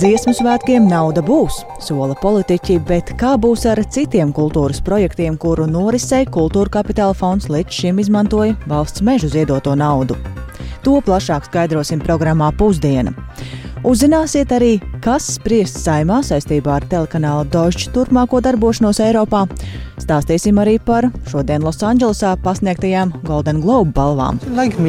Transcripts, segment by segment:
Dziesmu svētkiem nauda būs, sola politiķi, bet kā būs ar citiem kultūras projektiem, kuru norisei Kultūra Kapitāla fonds līdz šim izmantoja valsts mežu ziedoto naudu? To plašāk skaidrosim programmā Pusdiena. Uzzināsiet arī, kas spriests saimā saistībā ar telekanāla Deutsche turpmāko darbošanos Eiropā. Stāstīsim arī par šodien Losandželosā pasniegtajām Golden Globe balvām. Like.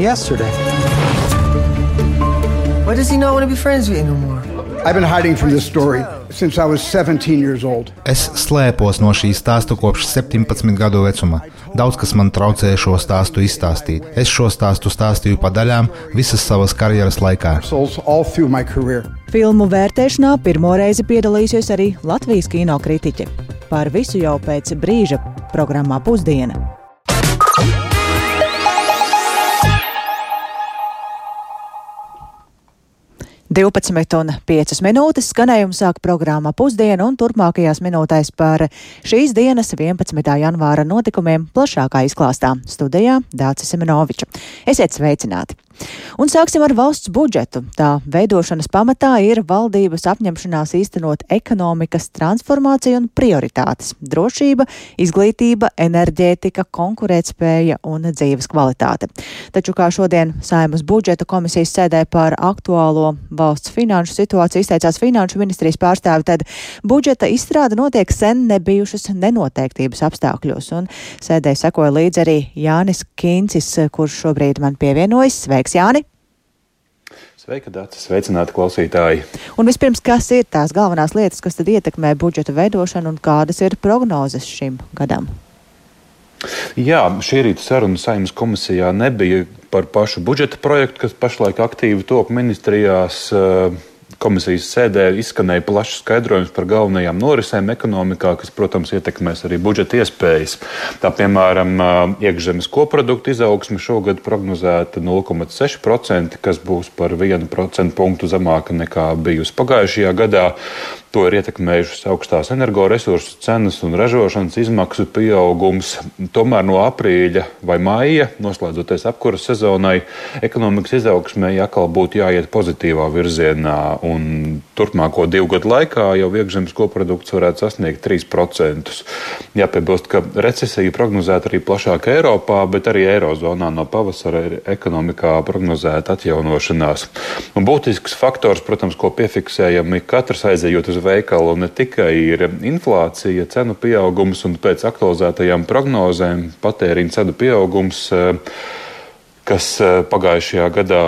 Why does he not want to be friends with you no more? I've been hiding from this story since I was 17 years old. Es slēpos no šī stāsta kopš 17 gadu vecuma. Daudz kas man traucēja šo stāstu izstāstīt. Es šo stāstu stāstīju pa daļām visas savas karjeras laikā. Filmu vērtēšanā pirmo reizi piedalīsies arī Latvijas kino kritiķe. Par visu jau pēc brīža programmā Pusdiena. 12,5 minūtes skanējumu sāk programma pusdiena un turpmākajās minūtēs par šīs dienas 11. janvāra notikumiem plašākā izklāstā studijā Dācis Semenoviča. Esiet sveicināti! Un sāksim ar valsts budžetu. Tā veidošanas pamatā ir valdības apņemšanās īstenot ekonomikas transformāciju un prioritātes - drošība, izglītība, enerģētika, konkurētspēja un dzīves kvalitāte. Taču, kā šodien Saimas budžeta komisijas sēdē par aktuālo valsts finanšu situāciju izteicās finanšu ministrijas pārstāvi, tad budžeta izstrāde notiek sen nebijušas nenoteiktības apstākļos. Un sēdē sekoja līdzi arī Jānis Kīncis, kurš šobrīd man pievienojas. Sveiks! Sveiks, Jāni! Sveika, Dārts! Sveicināti klausītāji! Un vispirms, kas ir tās galvenās lietas, kas tad ietekmē budžeta veidošanu un kādas ir prognozes šim gadam? Jā, šī rīta saruna saimnes komisijā nebija par pašu budžeta projektu, kas pašlaik aktīvi top ministrijās. Uh, Komisijas sēdē izskanēja plašs skaidrojums par galvenajām norisēm ekonomikā, kas, protams, ietekmēs arī budžeta iespējas. Tā piemēram, iekšzemes koprodukta izaugsme šogad prognozēta 0,6%, kas būs par 1% punktu zemāka nekā bijusi pagājušajā gadā. To ir ietekmējušas augstās energoresursu cenas un ražošanas izmaksu pieaugums. Tomēr no aprīļa vai maija, noslēdzoties apkuras sezonai, ekonomikas izaugsmē atkal būtu jāiet pozitīvā virzienā. Turpmāko divu gadu laikā jau iekšzemes koprodukts varētu sasniegt 3%. Jāpiebilst, ka recesija prognozēta arī plašāk Eiropā, bet arī Eirozonā no pavasara ir ekonomikā prognozēta atjaunošanās. Un būtisks faktors, protams, ko piefiksējam, ir katrs aizejot uz veikalu ne tikai ir inflācija, cenu pieaugums un pēc aktualizētajām prognozēm patēriņa cenu pieaugums eh, kas eh, pagājušajā gadā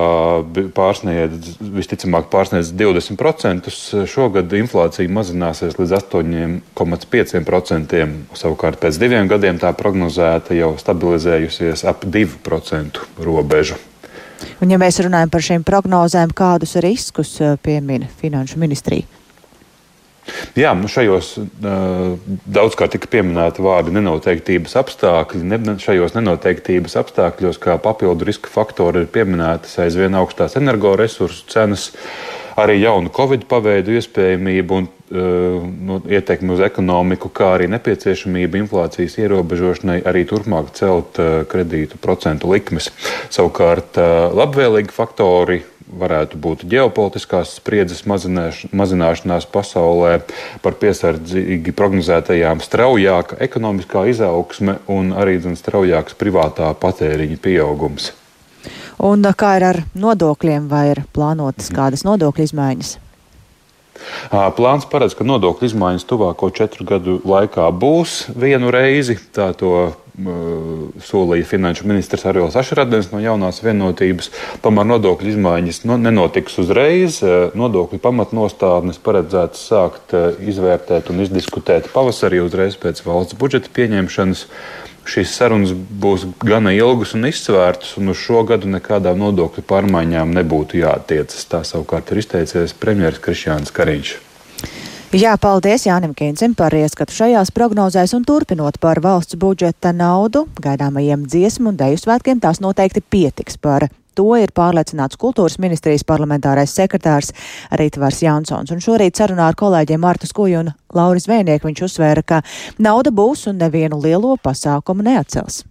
pārsniedz, visticamāk, pārsniedz 20%. Šogad inflācija mazināsies līdz 8,5%. Savukārt pēc diviem gadiem tā prognozēta jau stabilizējusies ap 2% robežu. Un, ja mēs runājam par šīm prognozēm, kādus riskus eh, piemina Finanšu ministrija? Jā, nu šajos uh, daudzkārt tika pieminēti vārdi nenoteiktības apstākļi. Ne, šajos nenoteiktības apstākļos, kā papildu riska faktori, ir pieminētas aizvien augstās energoresursu cenas, arī jaunu covid paveidu iespējamību un uh, nu, ietekmi uz ekonomiku, kā arī nepieciešamība inflācijas ierobežošanai arī turpmāk celt uh, kredītu procentu likmes. Savukārt labvēlīgi faktori varētu būt ģeopolitiskās spriedzes mazināšanās pasaulē, par piesardzīgi prognozētajām straujāka ekonomiskā izaugsme un arī zin, straujāks privātā patēriņa pieaugums. Un kā ir ar nodokļiem, vai ir plānotas mhm. kādas nodokļu izmaiņas? Plāns paredz, ka nodokļu izmaiņas tuvāko četru gadu laikā būs vienu reizi. Tā to solīja finanšu ministrs Arvils Ašradens no jaunās vienotības. Tomēr nodokļu izmaiņas nenotiks uzreiz. Nodokļu pamatnostādnes paredzētas sākt izvērtēt un izdiskutēt pavasarī uzreiz pēc valsts budžeta pieņemšanas. Šīs sarunas būs gana ilgas un izsvērtas, un uz šo gadu nekādām nodokļu pārmaiņām nebūtu jātiecas. Tā savukārt ir izteicies premjerministrs Krišjāns Kariņš. Jā, paldies Jānim Kīncim par ieskatu šajās prognozēs un turpinot par valsts budžeta naudu gaidāmajiem dziesmu un deju svētkiem tās noteikti pietiks par To ir pārliecināts kultūras ministrijas parlamentārais sekretārs Rītvars Jansons. Un šorīt sarunā ar kolēģiem Martu Skuju un Lauris Vēnieku viņš uzsvēra, ka nauda būs un nevienu lielo pasākumu neatcels.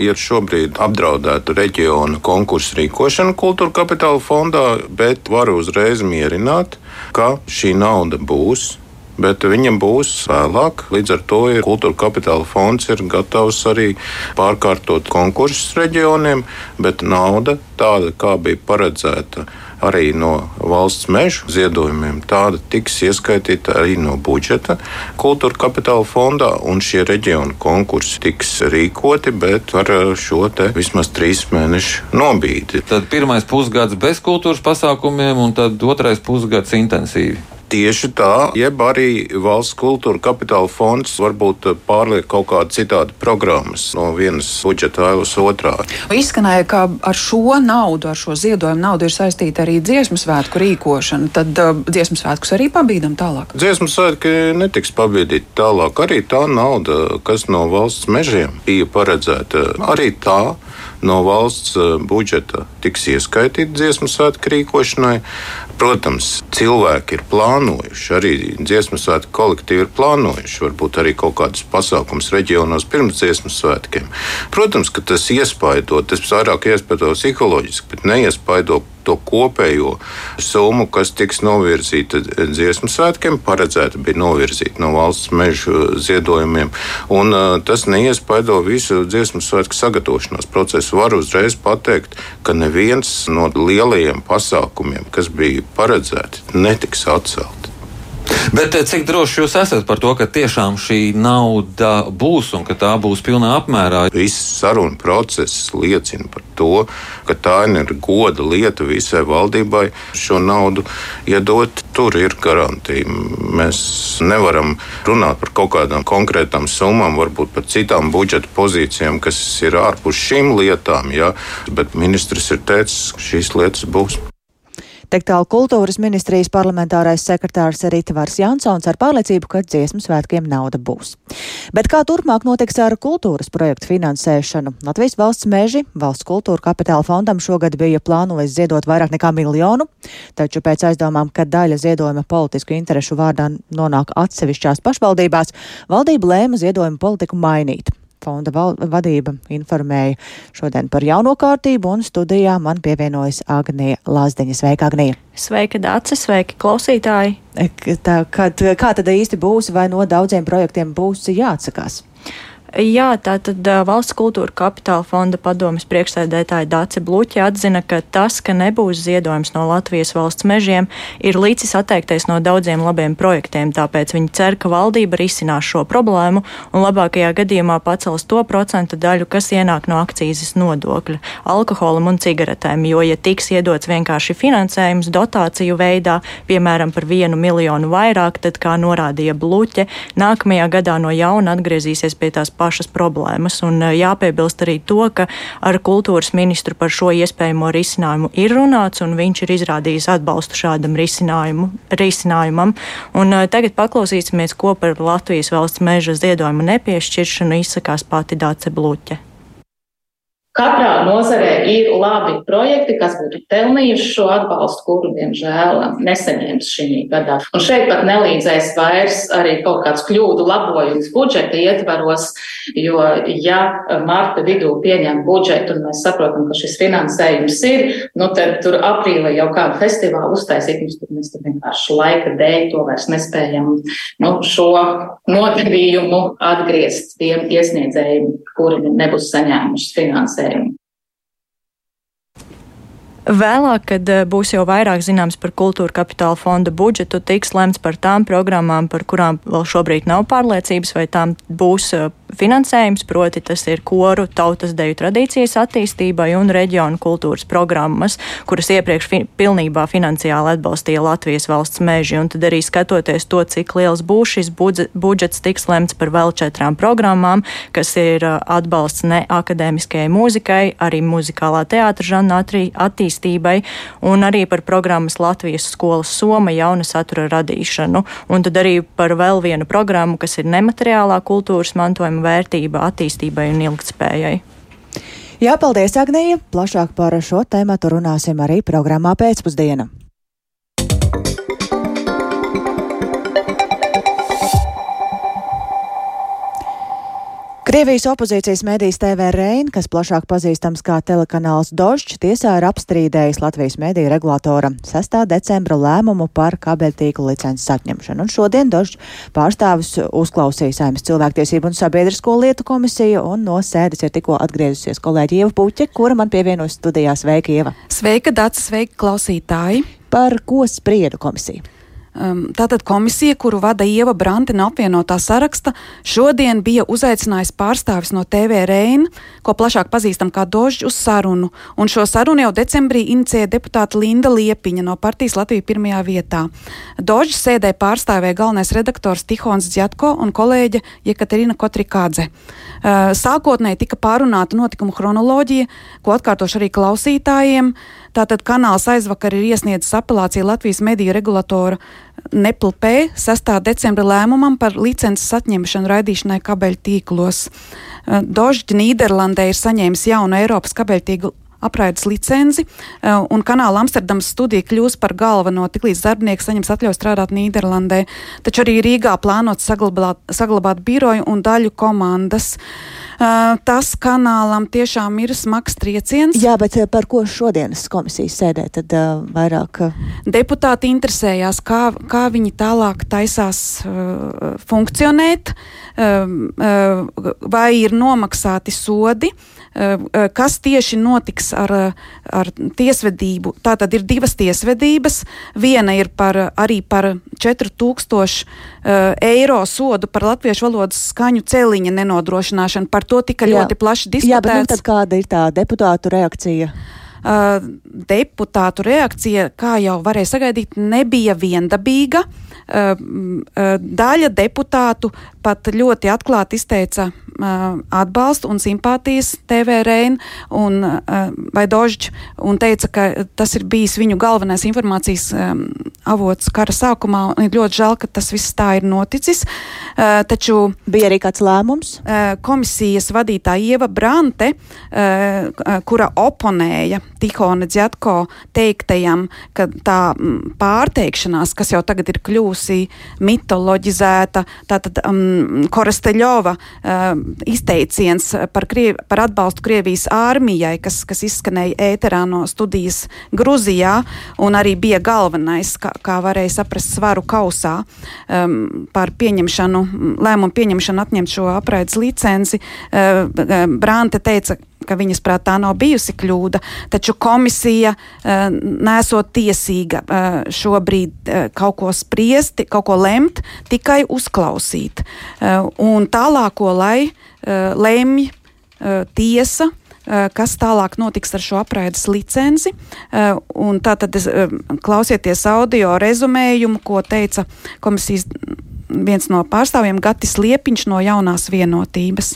Ir šobrīd apdraudēta reģiona konkursu rīkošana kultūra kapitāla fondā, bet varu uzreiz mierināt, ka šī nauda būs bet viņam būs vēlāk. Līdz ar to ir kultūra kapitāla fonds ir gatavs arī pārkārtot konkursus reģioniem, bet nauda tāda, kā bija paredzēta arī no valsts meža ziedojumiem, tāda tiks ieskaitīta arī no budžeta kultūra kapitāla fondā, un šie reģionu konkursi tiks rīkoti, bet ar šo te vismaz trīs mēnešu nobīdi. Tad pirmais pusgads bez kultūras pasākumiem, un tad otrais pusgads intensīvi. Tieši tā, jeb arī valsts kultūra kapitāla fonds varbūt pārliek kaut kādu citādu programmas no vienas budžeta ailes otrā. Izskanēja, ka ar šo naudu, ar šo ziedojumu naudu ir saistīta arī dziesmu svētku rīkošana. Tad uh, dziesmu svētkus arī pabīdam tālāk. Dziesmu svētki netiks pabīdīti tālāk. Arī tā nauda, kas no valsts mežiem bija paredzēta, arī tā no valsts eh, budžeta tiks ieskaitīta dziesmu svētku rīkošanai. Protams, cilvēki ir plānojuši, arī dziesmu svētku kolektīvi ir plānojuši, varbūt arī kaut kādus pasākumus reģionos pirms dziesmu svētkiem. Protams, ka tas iespaido, tas vairāk iespaido psiholoģiski, bet neiespaido to kopējo summu, kas tiks novirzīta dziesmu svētkiem, paredzēta bija novirzīta no valsts meža ziedojumiem. Un, uh, tas neiespaido visu dziesmu svētku sagatavošanās procesu. Var uzreiz pateikt, ka neviens no lielajiem pasākumiem, kas bija paredzēti, netiks atcelti. Bet eh, cik droši jūs esat par to, ka tiešām šī nauda būs un ka tā būs pilnā apmērā? Viss saruna process liecina par to, ka tā ir goda lieta visai valdībai šo naudu iedot. Tur ir garantija. Mēs nevaram runāt par kaut kādām konkrētām summām, varbūt par citām budžeta pozīcijām, kas ir ārpus šīm lietām, ja? bet ministrs ir teicis, ka šīs lietas būs. Tik tālu kultūras ministrijas parlamentārais sekretārs Ritvars Jansons ar pārliecību, ka dziesmu svētkiem nauda būs. Bet kā turpmāk notiks ar kultūras projektu finansēšanu? Latvijas valsts meži valsts kultūra kapitāla fondam šogad bija plānojis ziedot vairāk nekā miljonu, taču pēc aizdomām, ka daļa ziedojuma politisku interešu vārdā nonāk atsevišķās pašvaldībās, valdība lēma ziedojumu politiku mainīt. Fonda vadība informēja šodien par jauno kārtību, un studijā man pievienojas Agnija Lazdeņa. Sveika, Agnija! Sveika, Dācis! Sveiki, klausītāji! Tā, kad, kā tad īsti būs, vai no daudziem projektiem būs jāatsakās? Jā, tātad Valsts kultūra kapitāla fonda padomas priekšsēdētāja Dāce Bluķa atzina, ka tas, ka nebūs ziedojums no Latvijas valsts mežiem, ir līdzis atteikties no daudziem labiem projektiem, tāpēc viņi cer, ka valdība risinās šo problēmu un labākajā gadījumā pacels to procentu daļu, kas ienāk no akcijas nodokļa, alkoholam un cigaretēm, jo, ja tiks iedots vienkārši finansējums dotāciju veidā, piemēram, par vienu miljonu vairāk, tad, kā norādīja Bluķe, nākamajā gadā no jauna atgriezīsies pie tās pašas problēmas. Un eh, jāpiebilst arī to, ka ar kultūras ministru par šo iespējamo risinājumu ir runāts, un viņš ir izrādījis atbalstu šādam risinājumam. Un eh, tagad paklausīsimies, ko par Latvijas valsts meža ziedojumu nepiešķiršanu izsakās pati Dāce Bluķe. Katrā nozarē ir labi projekti, kas būtu pelnījuši šo atbalstu, kuru, diemžēl, nesaņems šī gadā. Un šeit pat nelīdzēs vairs arī kaut kāds kļūdu labojums budžeta ietvaros, jo, ja marta vidū pieņem budžetu un mēs saprotam, ka šis finansējums ir, nu tad tur aprīlī jau kādu festivālu uztaisīt, mums tur mēs tur vienkārši laika dēļ to vairs nespējam nu, šo nodevījumu atgriezt tiem iesniedzējiem, kuri nebūs saņēmuši finansējumu finansējumu. Vēlāk, kad eh, būs jau vairāk zināms par kultūra kapitāla fonda budžetu, tiks lemts par tām programmām, par kurām vēl šobrīd nav pārliecības, vai tām būs eh, finansējums, proti tas ir koru, tautas deju tradīcijas attīstībai un reģionu kultūras programmas, kuras iepriekš fi pilnībā finansiāli atbalstīja Latvijas valsts meži. Un tad arī skatoties to, cik liels būs šis budžets, tiks lemts par vēl četrām programmām, kas ir atbalsts ne akadēmiskajai mūzikai, arī muzikālā teātra žanra attīstībai un arī par programmas Latvijas skolas Soma jauna satura radīšanu. Un tad arī par vēl vienu programmu, kas ir nemateriālā kultūras mantojuma vērtība attīstībai un ilgtspējai. Jā, paldies, Agnija! Plašāk par šo tēmu runāsim arī programmā pēcpusdiena. Krievijas opozīcijas mēdījis TV Rein, kas plašāk pazīstams kā telekanāls Dožģs, tiesā ir apstrīdējis Latvijas mēdīja regulātora 6. decembra lēmumu par kabeļtīklu licences atņemšanu. Un šodien Dožģs pārstāvis uzklausīja Saimas cilvēktiesību un sabiedrisko lietu komisiju, un no sēdes ir tikko atgriezusies kolēģi Ieva Puķe, kura man pievienojas studijā. Sveika, Ieva! Sveika, Dācis, sveika, klausītāji! Par ko spriedu komisija? Um, tātad komisija, kuru vada Ieva Brante no apvienotā saraksta, šodien bija uzaicinājusi pārstāvis no TV Reina, ko plašāk pazīstam kā Dožģi, uz sarunu. Un šo sarunu jau decembrī inicēja deputāta Linda Liepiņa no partijas Latvija pirmajā vietā. Dožģi sēdē pārstāvēja galvenais redaktors Tihons Dzjatko un kolēģe Jekaterina Kotrikādze. Uh, sākotnēji tika pārunāta notikuma chronoloģija, ko atkārtošu arī klausītājiem. Tātad kanāls aizvakar ir iesniedzis apelāciju Latvijas mediju regulatora Nepl P 6. decembra lēmumam par licences atņemšanu raidīšanai kabeļu tīklos. Eh, Dožģi Nīderlandē ir saņēmis jaunu Eiropas kabeļtīklu apraides licenci, eh, un kanāla Amsterdamas studija kļūs par galveno tiklīdz darbinieks saņems atļauju strādāt Nīderlandē. Taču arī Rīgā plānots saglabāt, saglabāt biroju un daļu komandas. Uh, tas kanālam tiešām ir smags trieciens. Jā, bet par ko šodienas komisijas sēdē tad vairāk? Deputāti interesējās, kā, kā viņi tālāk taisās funkcionēt, vai ir nomaksāti sodi. Kas tieši notiks ar, ar tiesvedību? Tā tad ir divas tiesvedības. Viena ir par, arī par 4000 eiro sodu par latviešu valodas skaņu celiņa nenodrošināšanu. Par to tika jā. ļoti plaši diskutēts. Jā, bet nu, tad kāda ir tā deputātu reakcija? Deputātu reakcija, kā jau varēja sagaidīt, nebija viendabīga. Uh, daļa deputātu pat ļoti atklāti izteica atbalstu un simpātijas TV Reina un vai Dožģi un teica, ka tas ir bijis viņu galvenais informācijas avots kara sākumā. Ir ļoti žēl, ka tas viss tā ir noticis. Taču bija arī kāds lēmums. Komisijas vadītāja Ieva Brante, kura oponēja Tihona Dzjatko teiktajam, ka tā pārteikšanās, kas jau tagad ir kļūsi mitoloģizēta, tātad um, Koresteļova uh, izteiciens par, Kriev, par atbalstu Krievijas armijai, kas, kas izskanēja ēterā no studijas Gruzijā, un arī bija galvenais, kā, kā varēja saprast, svaru kausā um, par pieņemšanu, lēmumu pieņemšanu atņemt šo apraides licenci. Uh, Brante teica, ka viņas prāt tā nav bijusi kļūda, taču komisija uh, nesot tiesīga uh, šobrīd uh, kaut ko spriest, kaut ko lemt, tikai uzklausīt. Un tālāko, lai lemj tiesa, kas tālāk notiks ar šo apraides licenci. Tātad klausieties audio rezumējumu, ko teica komisijas viens no pārstāvjiem Gatis Liepiņš no jaunās vienotības.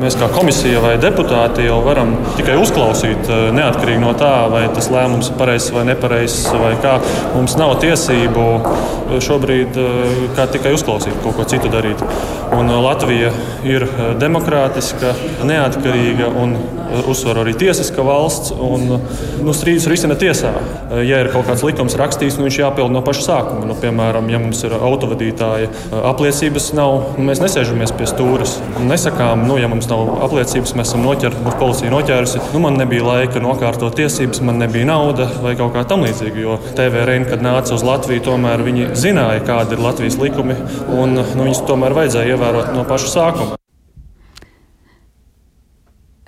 Mēs kā komisija vai deputāti jau varam tikai uzklausīt, eh, neatkarīgi no tā, vai tas lēmums ir pareizs vai nepareizs. Vai kā. Mums nav tiesību eh, šobrīd eh, tikai uzklausīt, kaut ko citu darīt. Un Latvija ir demokrātiska, neatkarīga un uzsver arī tiesiska valsts. Un, nu, strīdus risina tiesā. Ja ir kaut kāds likums rakstīts, nu, viņš jāpild no paša sākuma. Nu, piemēram, ja mums ir autovadītāja apliecības, nav, mēs nesēžamies pie stūres un nesakām, nu, ja mums mums nav apliecības, mēs esam noķerti, mūsu policija noķērusi. Nu, man nebija laika nokārtot tiesības, man nebija nauda vai kaut kā tamlīdzīga. Jo TV Reina, kad nāca uz Latviju, tomēr viņi zināja, kādi ir Latvijas likumi, un nu, viņus tomēr vajadzēja ievērot no paša sākuma.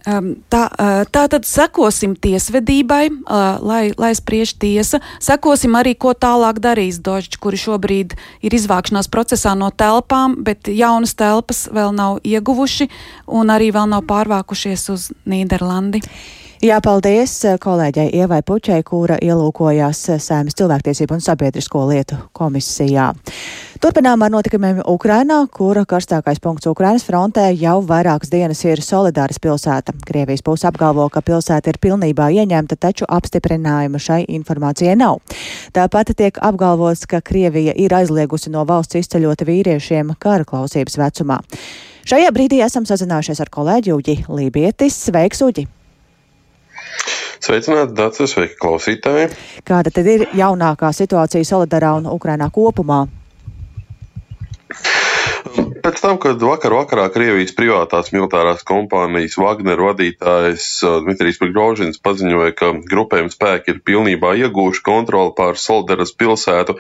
Um, tā, uh, tā tad sekosim tiesvedībai, uh, lai, lai spriež tiesa. Sekosim arī, ko tālāk darīs Dožģi, kuri šobrīd ir izvākšanās procesā no telpām, bet jaunas telpas vēl nav ieguvuši un arī vēl nav pārvākušies uz Nīderlandi. Jā, paldies eh, kolēģei Ievai Puķai, kura ielūkojās Sēmas cilvēktiesību un sabiedrisko lietu komisijā. Turpinām ar notikumiem Ukrainā, kura karstākais punkts Ukrainas frontē jau vairākas dienas ir Solidāras pilsēta. Krievijas puse apgalvo, ka pilsēta ir pilnībā ieņemta, taču apstiprinājuma šai informācijai nav. Tāpat tiek apgalvots, ka Krievija ir aizliegusi no valsts izceļot vīriešiem kara klausības vecumā. Šajā brīdī esam sazinājušies ar kolēģi Uģi Lībietis. Sveiks, Uģi! Sveicināti, Dārcis, sveiki klausītāji! Kāda tad ir jaunākā situācija Solidarā un Ukrainā kopumā? Pēc tam, kad vakar vakarā Krievijas privātās militārās kompānijas Wagner vadītājs uh, Dmitrijs Prigožins paziņoja, ka grupējuma spēki ir pilnībā iegūši kontroli pār Solderas pilsētu,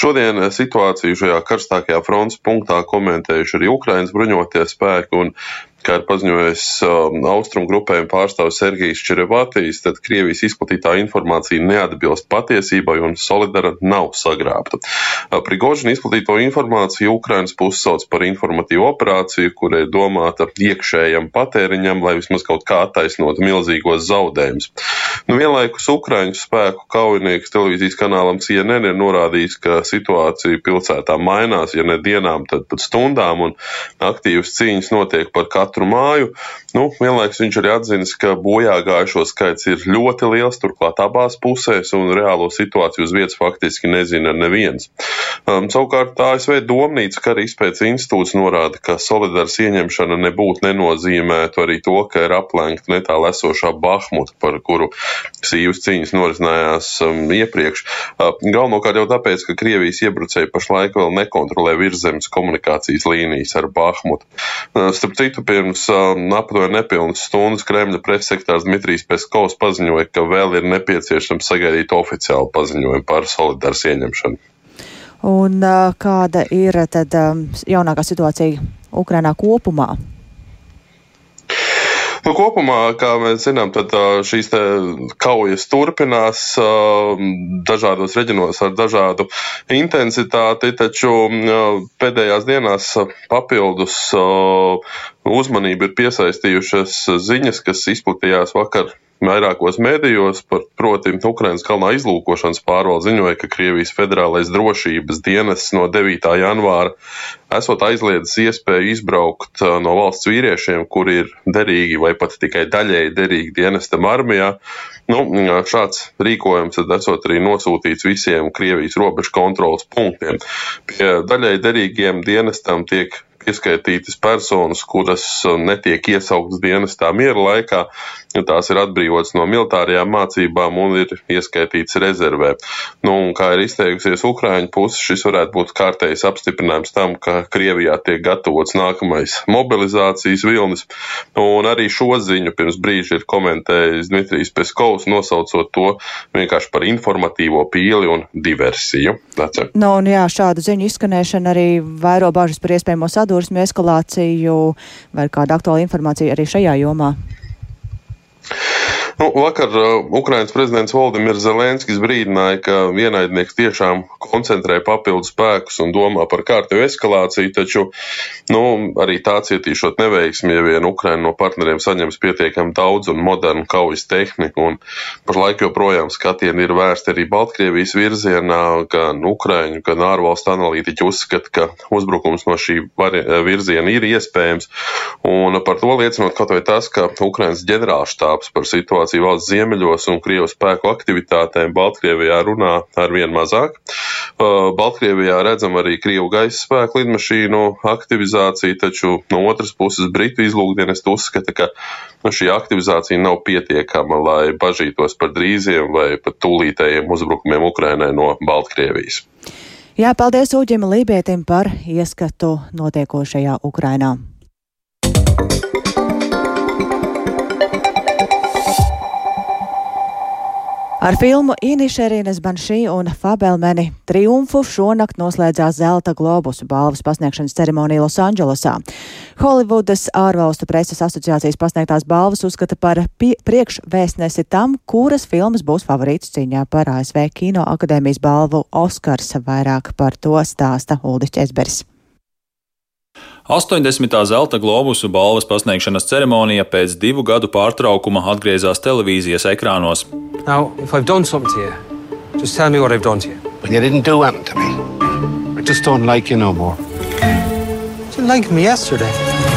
šodien situāciju šajā karstākajā fronts punktā komentējuši arī Ukrainas bruņotie spēki un kā ir paziņojis um, austrumu grupējuma pārstāvis Sergijs Čerevatīs, tad Krievijas izplatītā informācija neatbilst patiesībai un Solidara nav sagrābta. Uh, Prigožina izplatīto informāciju Ukrainas puse sauc par informatīvu operāciju, kurai domāta iekšējam patēriņam, lai vismaz kaut kā attaisnotu milzīgos zaudējumus. Nu, vienlaikus Ukraiņu spēku kaujinieks televīzijas kanālam CNN ir norādījis, ka situācija pilsētā mainās, ja ne dienām, tad pat stundām, un aktīvas cīņas notiek par katru katru māju. Nu, vienlaikus viņš arī atzīst, ka bojā gājušo skaits ir ļoti liels, turklāt abās pusēs, un reālo situāciju uz vietas faktiski nezina neviens. Um, savukārt ASV Domnīca kara izpētes institūts norāda, ka solidārs ieņemšana nebūtu nenozīmētu arī to, ka ir aplenkta netālu esošā Bahmuta, par kuru sīvas cīņas norisinājās um, iepriekš. Uh, galvenokārt jau tāpēc, ka Krievijas iebrucēji pašlaik vēl nekontrolē virzemes komunikācijas līnijas ar Bahmutu. Uh, starp citu, pie pirms um, aptuveni nepilnas stundas Kremļa pressekretārs Dmitrijs Peskovs paziņoja, ka vēl ir nepieciešams sagaidīt oficiālu paziņojumu par solidāru ieņemšanu. Un uh, kāda ir tad um, jaunākā situācija Ukrainā kopumā? Nu, kopumā, kā mēs zinām, tad šīs kaujas turpinās dažādos reģionos ar dažādu intensitāti, taču pēdējās dienās papildus uzmanību ir piesaistījušas ziņas, kas izplatījās vakar vairākos mēdījos, par, proti, Ukrainas kalnā izlūkošanas pārvalde ziņoja, ka Krievijas federālais drošības dienests no 9. janvāra esot aizliedzis iespēju izbraukt no valsts vīriešiem, kuri ir derīgi vai pat tikai daļēji derīgi dienestam armijā. Nu, šāds rīkojums tad esot arī nosūtīts visiem Krievijas robežu kontrolas punktiem. Pie daļēji derīgiem dienestam tiek ieskaitītas personas, kuras netiek iesauktas dienestā miera laikā, tās ir atbrīvotas no militārajām mācībām un ir ieskaitītas rezervē. Nu, un kā ir izteikusies Ukraiņu puse, šis varētu būt kārtējs apstiprinājums tam, ka Krievijā tiek gatavots nākamais mobilizācijas vilnis. Un arī šo ziņu pirms brīža ir komentējis Dmitrijs Peskovs, nosaucot to vienkārši par informatīvo pīli un diversiju. Nece. Nu, un jā, šādu ziņu izskanēšana arī vairo bažas par iespējamo sadursmu eskalāciju vai kādu aktuālu informāciju arī šajā jomā. Nu, vakar uh, Ukrainas prezidents Valdemirs Zelenskis brīdināja, ka ienaidnieks tiešām koncentrē papildus spēkus un domā par kārtēju eskalāciju, taču nu, arī tā cietīšot neveiksmi, ja vien Ukraina no partneriem saņems pietiekami daudz un modernu kaujas tehniku. Un pašlaik joprojām skatieni ir vērsti arī Baltkrievijas virzienā, gan Ukraiņu, gan ārvalstu analītiķi uzskata, ka uzbrukums no šī virziena ir iespējams. Un par to liecinot kaut vai tas, ka Ukrainas ģenerālštābs par situāciju situācija valsts ziemeļos un Krievu spēku aktivitātēm Baltkrievijā runā arvien mazāk. Uh, Baltkrievijā redzam arī Krievu gaisa spēku lidmašīnu aktivizāciju, taču no otras puses Britu izlūkdienas uzskata, ka nu, šī aktivizācija nav pietiekama, lai bažītos par drīziem vai pat tūlītējiem uzbrukumiem Ukrainai no Baltkrievijas. Jā, paldies Uģim Lībietim par ieskatu notiekošajā Ukrainā. Ar filmu Inišerīnas Banšī un Fabelmeni triumfu šonakt noslēdzās Zelta globusu balvas pasniegšanas ceremonija Losandželosā. Holivudas ārvalstu preses asociācijas pasniegtās balvas uzskata par priekšvēstnesi tam, kuras filmas būs favorītas cīņā par ASV Kino akadēmijas balvu Oskars. Vairāk par to stāsta Uldiķis Esberis. 80. zelta globusu balvas pasniegšanas ceremonija pēc divu gadu pārtraukuma atgriezās televīzijas ekrānos. Now, you, just tell me what I've done to you. Well, you didn't do anything to me. I just don't like you no more. You didn't like me yesterday.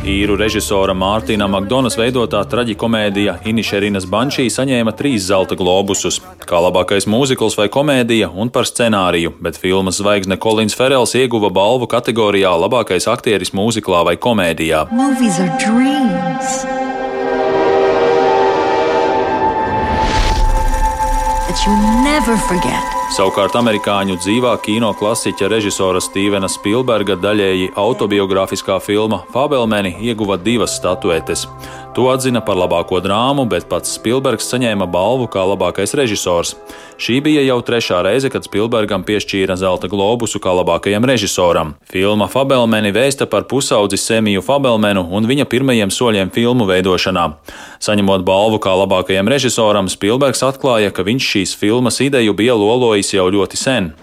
Īru režisora Mārtiņa Makdonas veidotā traģikomēdija Inišerinas Banšī saņēma trīs zelta globusus - kā labākais mūzikls vai komēdija un par scenāriju, bet filmas zvaigzne Kolins Ferels ieguva balvu kategorijā labākais aktieris mūziklā vai komēdijā. That you never forget. Savukārt amerikāņu dzīvā kino klasiķa režisora Stīvena Spilberga daļēji autobiogrāfiskā filma Fabelmeni ieguva divas statuetes. To atzina par labāko drāmu, bet pats Spilbergs saņēma balvu kā labākais režisors. Šī bija jau trešā reize, kad Spilbergam piešķīra zelta globusu kā labākajam režisoram. Filma Fabelmeni vēsta par pusaudzi Semiju Fabelmenu un viņa pirmajiem soļiem filmu veidošanā. Saņemot balvu kā labākajam režisoram, Spilbergs atklāja, ka viņš šīs filmas ideju bija lolojis jau ļoti sen.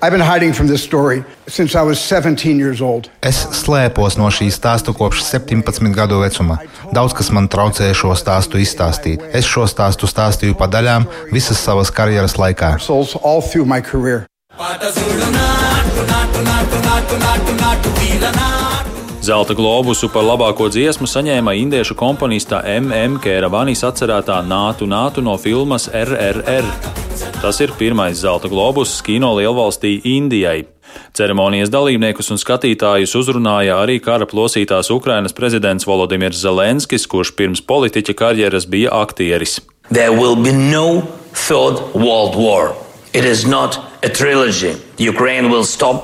Es slēpos no šī stāsta kopš 17 gadu vecuma. Daudz kas man traucēja šo stāstu izstāstīt. Es šo stāstu stāstīju pa daļām visas savas karjeras laikā. Zelta globusu par labāko dziesmu saņēma indiešu komponista M.M. Kēravanis atcerētā Nātu Nātu no filmas RRR. Tas ir pirmais zelta globus kino lielvalstī Indijai. Ceremonijas dalībniekus un skatītājus uzrunāja arī kara plosītās Ukrainas prezidents Volodimirs Zelenskis, kurš pirms politiķa karjeras bija aktieris. There will be no third world war. It is not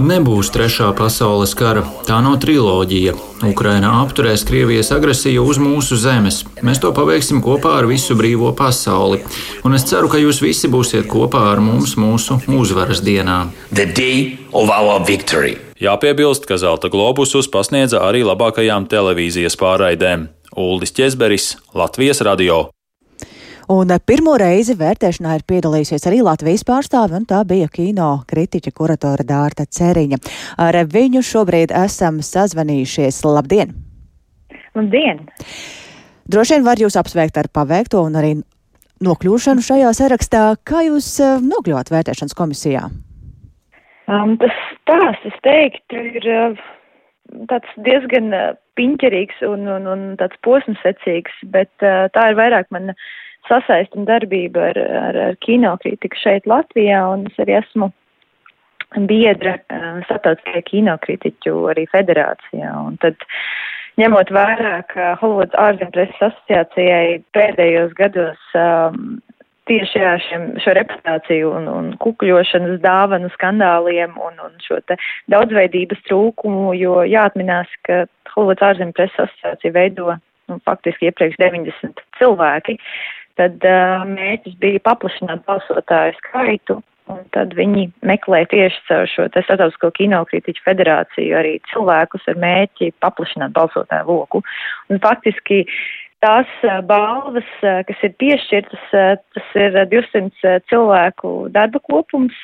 Nebūs trešā pasaules kara. Tā nav triloģija. Ukraina apturēs Krievijas agresiju uz mūsu zemes. Mēs to paveiksim kopā ar visu brīvo pasauli. Un es ceru, ka jūs visi būsiet kopā ar mums mūsu uzvaras dienā. Jāpiebilst, ka zelta globusus pasniedza arī labākajām televīzijas pārraidēm. Uldis Česberis, Latvijas radio. Un eh, pirmo reizi vērtēšanā ir piedalījusies arī Latvijas pārstāve, un tā bija kino kritiķa kuratora Dārta Ceriņa. Ar viņu šobrīd esam sazvanījušies. Labdien! Labdien! Droši vien var jūs apsveikt ar paveikto un arī nokļūšanu šajā sarakstā. Kā jūs eh, nokļuvāt vērtēšanas komisijā? Um, tas stāsts, es teiktu, ir uh, tāds diezgan uh, piņķerīgs un, un, un tāds posmsecīgs, bet uh, tā ir vairāk mana sasaistam darbību ar, ar, ar kinokritiku šeit Latvijā, un es arī esmu biedra uh, starptautiskajā kinokritiķu arī federācijā. Un tad, ņemot vērā, ka Holivuds ārzempreses asociācijai pēdējos gados um, tieši jā, šiem, šo reputāciju un, un kukuļošanas dāvanu skandāliem un, un šo te daudzveidības trūkumu, jo jāatminās, ka Holivuds ārzempreses asociācija veido nu, faktiski iepriekš 90 cilvēki tad uh, mērķis bija paplašināt balsotāju skaitu, un tad viņi meklē tieši caur šo Startautisko kinokritiķu federāciju arī cilvēkus ar mērķi paplašināt balsotāju loku. Un faktiski tās balvas, kas ir piešķirtas, tas ir 200 cilvēku darba kopums,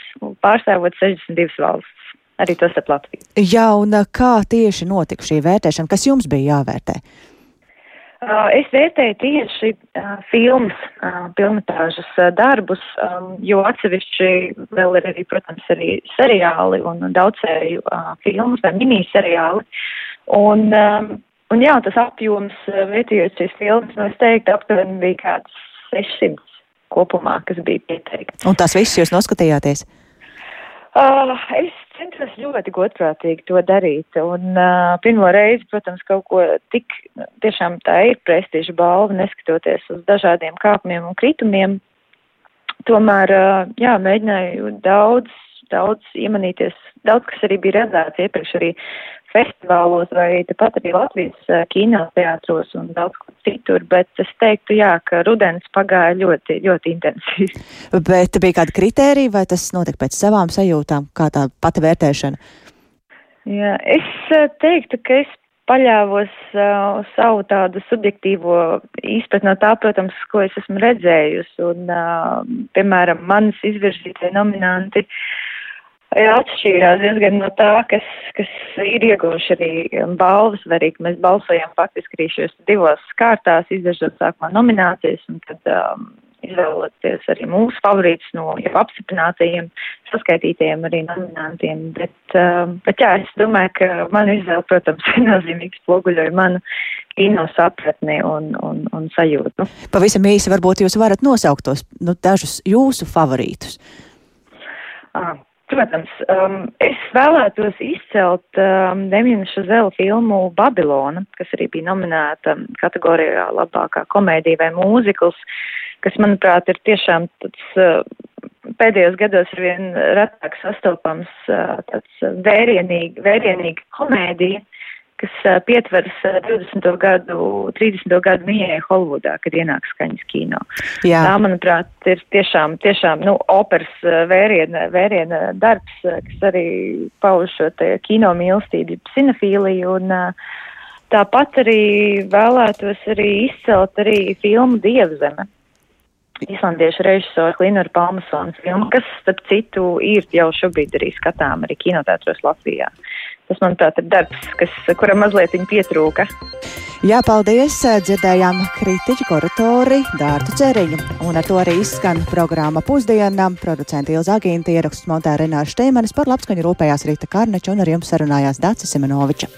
pārstāvot 62 valsts. Arī tos ap Latviju. Jā, un kā tieši notika šī vērtēšana? Kas jums bija jāvērtē? Uh, es vērtēju tieši uh, filmas, uh, pilnatāžas uh, darbus, um, jo atsevišķi vēl ir arī, protams, arī seriāli un daudzsēriju uh, filmas vai miniseriāli. Un, um, un jā, tas apjoms uh, vērtējot šīs filmas, nu es teiktu, aptuveni bija kāds 600 kopumā, kas bija pieteikti. Un tās visas jūs noskatījāties? Uh, es centos ļoti godprātīgi to darīt. Un uh, pirmo reizi, protams, kaut ko tik, tiešām tā ir prestiža balva, neskatoties uz dažādiem kāpumiem un kritumiem. Tomēr, uh, jā, mēģināju daudz, daudz iemanīties, daudz, kas arī bija redzēts iepriekš arī festivālos vai tepat arī Latvijas kinoteātros un daudz kur citur, bet es teiktu, jā, ka rudens pagāja ļoti, ļoti intensīvi. Bet bija kāda kritērija vai tas notika pēc savām sajūtām, kā tā pati vērtēšana? Jā, es teiktu, ka es paļāvos uh, savu tādu subjektīvo izpratni no tā, protams, ko es esmu redzējusi. Un, uh, piemēram, manas izvirzītie nominanti uh, atšķīrās diezgan no tā, kas, kas ir ieguvuši arī balvas, vai arī mēs balsojam faktiski arī šajos divos kārtās, izdažot sākumā nominācijas un tad um, izvēloties arī mūsu favorītus no jau apstiprinātajiem, saskaitītajiem arī nominantiem. Bet, um, bet jā, es domāju, ka manu izvēle, protams, viennozīmīgi spoguļoja manu kino sapratni un, un, un sajūtu. Pavisam īsi varbūt jūs varat nosaukt tos nu, dažus jūsu favorītus. Ah, Protams, um, es vēlētos izcelt um, Demina Šazela filmu Babilona, kas arī bija nominēta kategorijā labākā komēdija vai mūzikls, kas, manuprāt, ir tiešām tāds uh, pēdējos gados ir vien retāk sastopams tāds vērienīgi, vērienīga komēdija, kas pietveras 20. gadu, 30. gadu mijai Holivudā, kad ienāk skaņas kino. Jā. Tā, manuprāt, ir tiešām, tiešām, nu, operas vēriena, vēriena darbs, kas arī pauž šo te kino mīlestību, sinefīliju un tāpat arī vēlētos arī izcelt arī filmu Dievzeme islandiešu režisora Klinora Palmasons filma, kas, starp citu, ir jau šobrīd arī skatām arī kinotētros Latvijā. Tas, manuprāt, ir darbs, kas, kuram mazliet pietrūka. Jā, paldies! Dzirdējām kritiķu kuratori Dārtu Ceriņu. Un ar to arī izskan programma pusdienām. Producenti Ilza Agīnta ieraksts montē Renāša Šteimanis par labskaņu rūpējās Rīta Karneča un ar jums sarunājās Dācis Simenoviča.